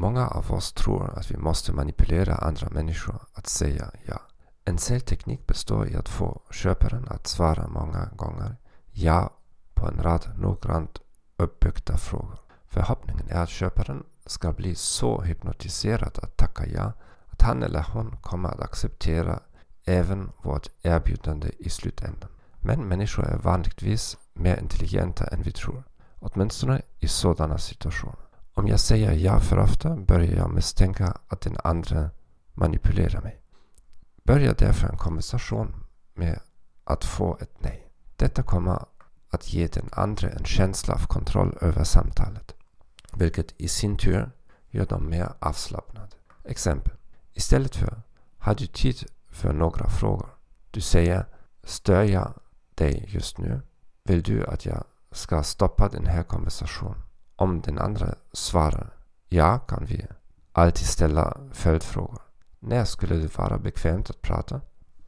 Många av oss tror att vi måste manipulera andra människor att säga ja. En säljteknik består i att få köparen att svara många gånger ja på en rad noggrant uppbyggda frågor. Förhoppningen är att köparen ska bli så hypnotiserad att tacka ja att han eller hon kommer att acceptera även vårt erbjudande i slutändan. Men människor är vanligtvis mer intelligenta än vi tror. Åtminstone i sådana situationer. Om jag säger ja för ofta börjar jag misstänka att den andra manipulerar mig. Börja därför en konversation med att få ett nej. Detta kommer att ge den andra en känsla av kontroll över samtalet, vilket i sin tur gör dem mer avslappnade. Exempel. Istället för Har du tid för några frågor? Du säger Stör jag dig just nu? Vill du att jag ska stoppa den här konversationen? Om den andra svarar Ja kan vi alltid ställa följdfrågor. När skulle det vara bekvämt att prata?